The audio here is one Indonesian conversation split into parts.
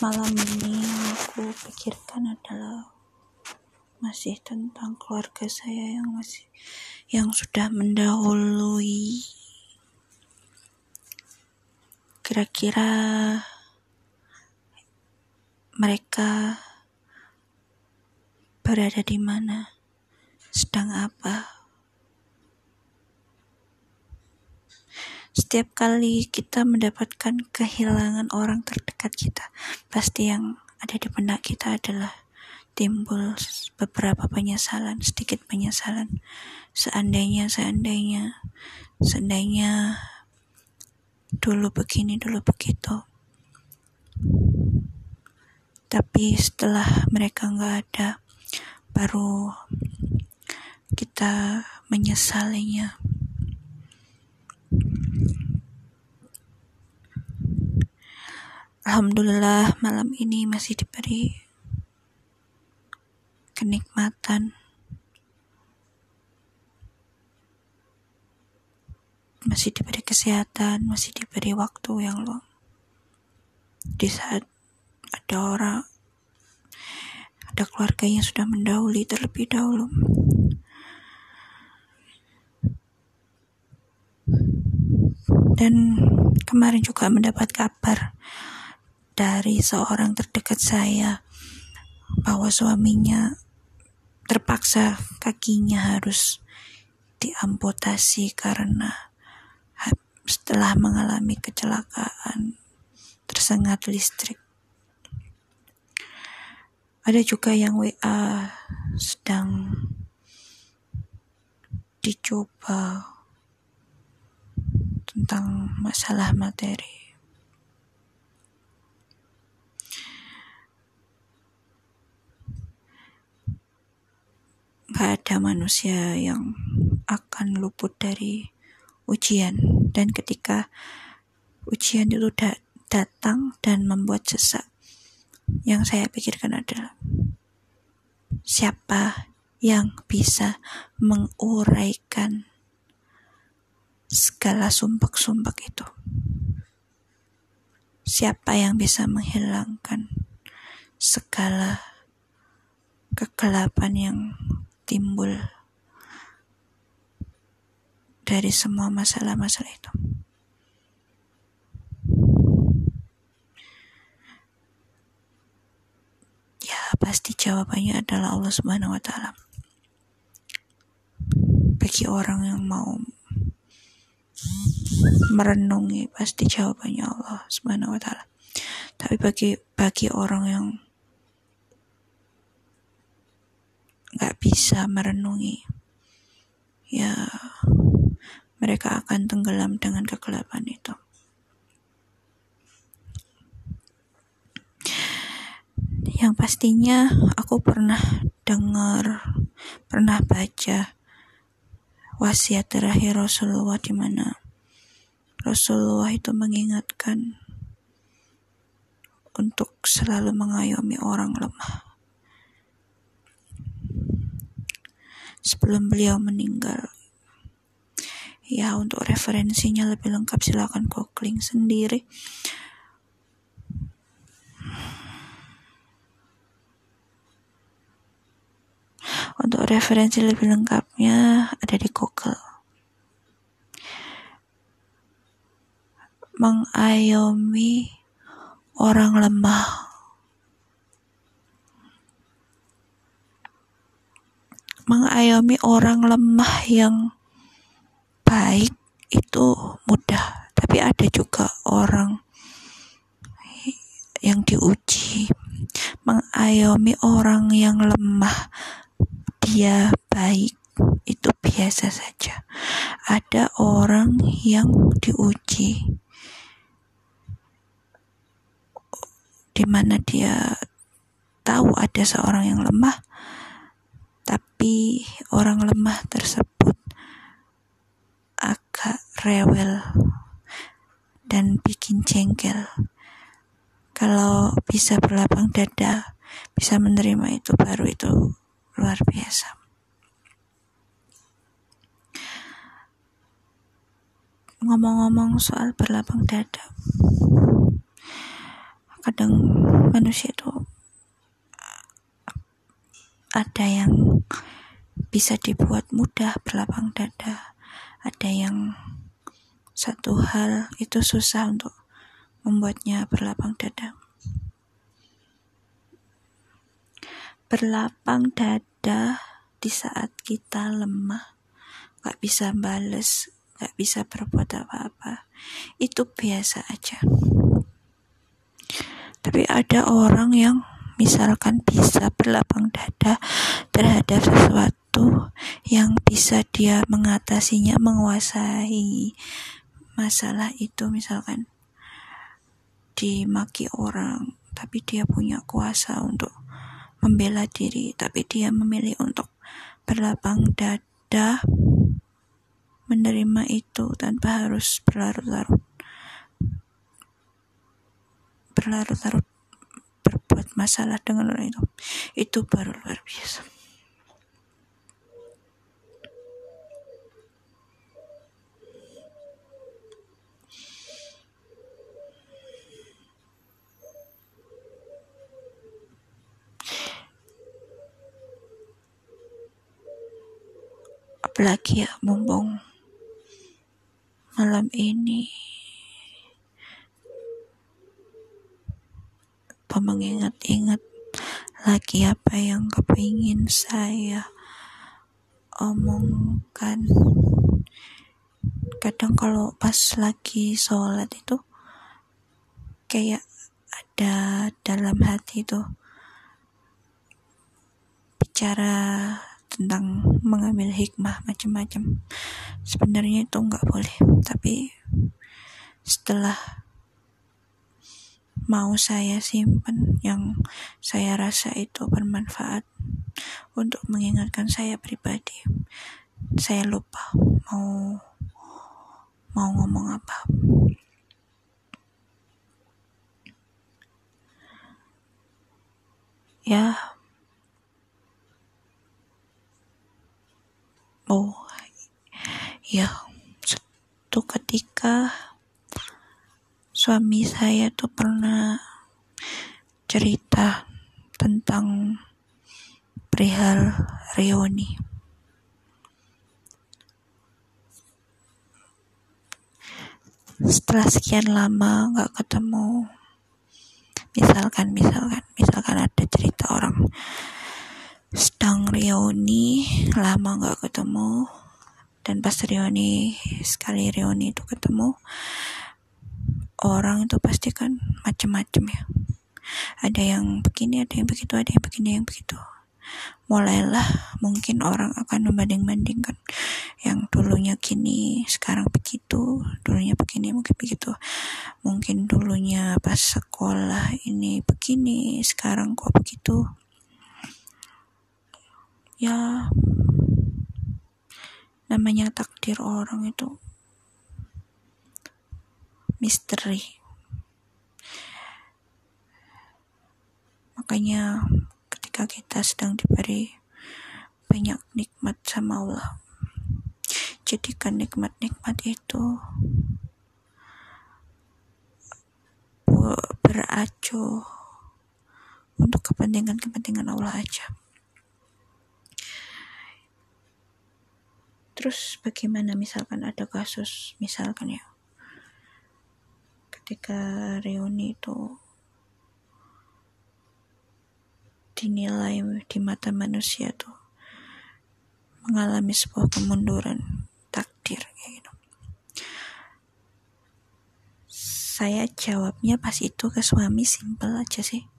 malam ini yang aku pikirkan adalah masih tentang keluarga saya yang masih yang sudah mendahului. Kira-kira mereka berada di mana? Sedang apa Setiap kali kita mendapatkan kehilangan orang terdekat kita, pasti yang ada di benak kita adalah timbul beberapa penyesalan, sedikit penyesalan. Seandainya, seandainya, seandainya dulu begini, dulu begitu. Tapi setelah mereka nggak ada, baru kita menyesalinya. Alhamdulillah malam ini masih diberi kenikmatan. Masih diberi kesehatan masih diberi waktu yang luang di saat ada orang ada keluarga yang sudah mendahului terlebih dahulu. Dan kemarin juga mendapat kabar dari seorang terdekat saya bahwa suaminya terpaksa kakinya harus diamputasi karena setelah mengalami kecelakaan tersengat listrik. Ada juga yang WA sedang dicoba tentang masalah materi. Gak ada manusia yang akan luput dari ujian? Dan ketika ujian itu da datang dan membuat sesak yang saya pikirkan adalah siapa yang bisa menguraikan segala sumpek-sumpek itu? Siapa yang bisa menghilangkan segala kegelapan yang timbul dari semua masalah-masalah itu. Ya, pasti jawabannya adalah Allah Subhanahu wa taala. Bagi orang yang mau merenungi pasti jawabannya Allah Subhanahu wa taala. Tapi bagi bagi orang yang nggak bisa merenungi. Ya mereka akan tenggelam dengan kegelapan itu. Yang pastinya aku pernah dengar pernah baca wasiat terakhir Rasulullah di mana Rasulullah itu mengingatkan untuk selalu mengayomi orang lemah sebelum beliau meninggal. Ya, untuk referensinya lebih lengkap silakan googling sendiri. Untuk referensi lebih lengkapnya ada di Google. Mengayomi orang lemah mengayomi orang lemah yang baik itu mudah, tapi ada juga orang yang diuji. Mengayomi orang yang lemah dia baik itu biasa saja. Ada orang yang diuji di mana dia tahu ada seorang yang lemah tapi orang lemah tersebut agak rewel dan bikin jengkel. Kalau bisa berlapang dada, bisa menerima itu baru itu luar biasa. Ngomong-ngomong soal berlapang dada, kadang manusia itu ada yang bisa dibuat mudah berlapang dada. Ada yang satu hal itu susah untuk membuatnya berlapang dada. Berlapang dada di saat kita lemah gak bisa bales gak bisa berbuat apa-apa itu biasa aja. Tapi ada orang yang misalkan bisa berlapang dada terhadap sesuatu yang bisa dia mengatasinya, menguasai masalah itu. Misalkan dimaki orang, tapi dia punya kuasa untuk membela diri, tapi dia memilih untuk berlapang dada menerima itu tanpa harus berlarut-larut. Berlarut-larut masalah dengan orang itu. Itu baru luar biasa. Apalagi ya mumpung malam ini mengingat-ingat lagi apa yang kepingin saya omongkan. Kadang kalau pas lagi sholat itu kayak ada dalam hati itu bicara tentang mengambil hikmah macam-macam. Sebenarnya itu nggak boleh tapi setelah mau saya simpan yang saya rasa itu bermanfaat untuk mengingatkan saya pribadi. Saya lupa mau mau ngomong apa. Ya. Oh. Ya. Suatu ketika suami saya tuh pernah cerita tentang perihal reuni. Setelah sekian lama nggak ketemu, misalkan, misalkan, misalkan ada cerita orang sedang reuni, lama nggak ketemu, dan pas reuni sekali reuni itu ketemu, orang itu pasti kan macem-macem ya. Ada yang begini ada yang begitu ada yang begini yang begitu. Mulailah mungkin orang akan membanding-bandingkan. Yang dulunya gini sekarang begitu. Dulunya begini mungkin begitu. Mungkin dulunya pas sekolah ini begini sekarang kok begitu. Ya namanya takdir orang itu misteri. Makanya ketika kita sedang diberi banyak nikmat sama Allah, jadikan nikmat-nikmat itu beracu untuk kepentingan-kepentingan Allah aja. Terus bagaimana misalkan ada kasus misalkan ya ketika reuni itu dinilai di mata manusia tuh mengalami sebuah kemunduran takdir kayak gitu. Saya jawabnya pas itu ke suami simpel aja sih.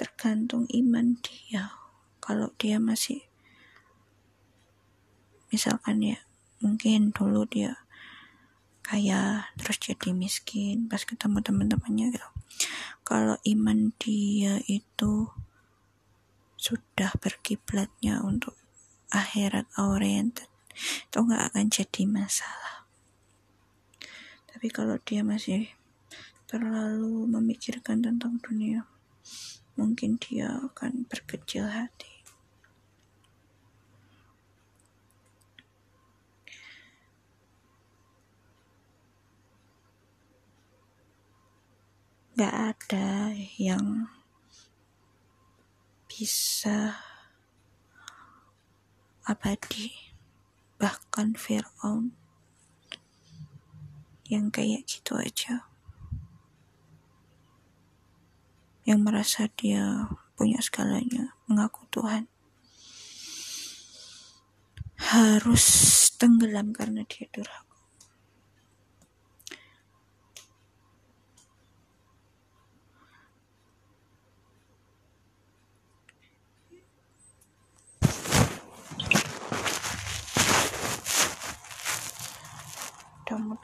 Tergantung iman dia. Kalau dia masih misalkan ya mungkin dulu dia kaya terus jadi miskin pas ketemu teman-temannya gitu. Kalau iman dia itu sudah berkiblatnya untuk akhirat oriented itu nggak akan jadi masalah. Tapi kalau dia masih terlalu memikirkan tentang dunia mungkin dia akan berkecil hati gak ada yang bisa abadi. Bahkan Fir'aun yang kayak gitu aja. Yang merasa dia punya segalanya mengaku Tuhan. Harus tenggelam karena dia durhaka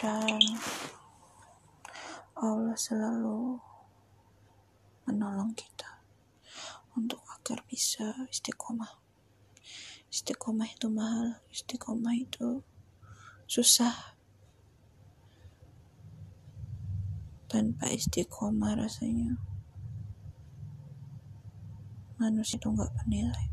mudah-mudahan Allah selalu menolong kita untuk agar bisa istiqomah. Istiqomah itu mahal istiqomah itu susah. Tanpa istiqomah rasanya manusia itu nggak bernilai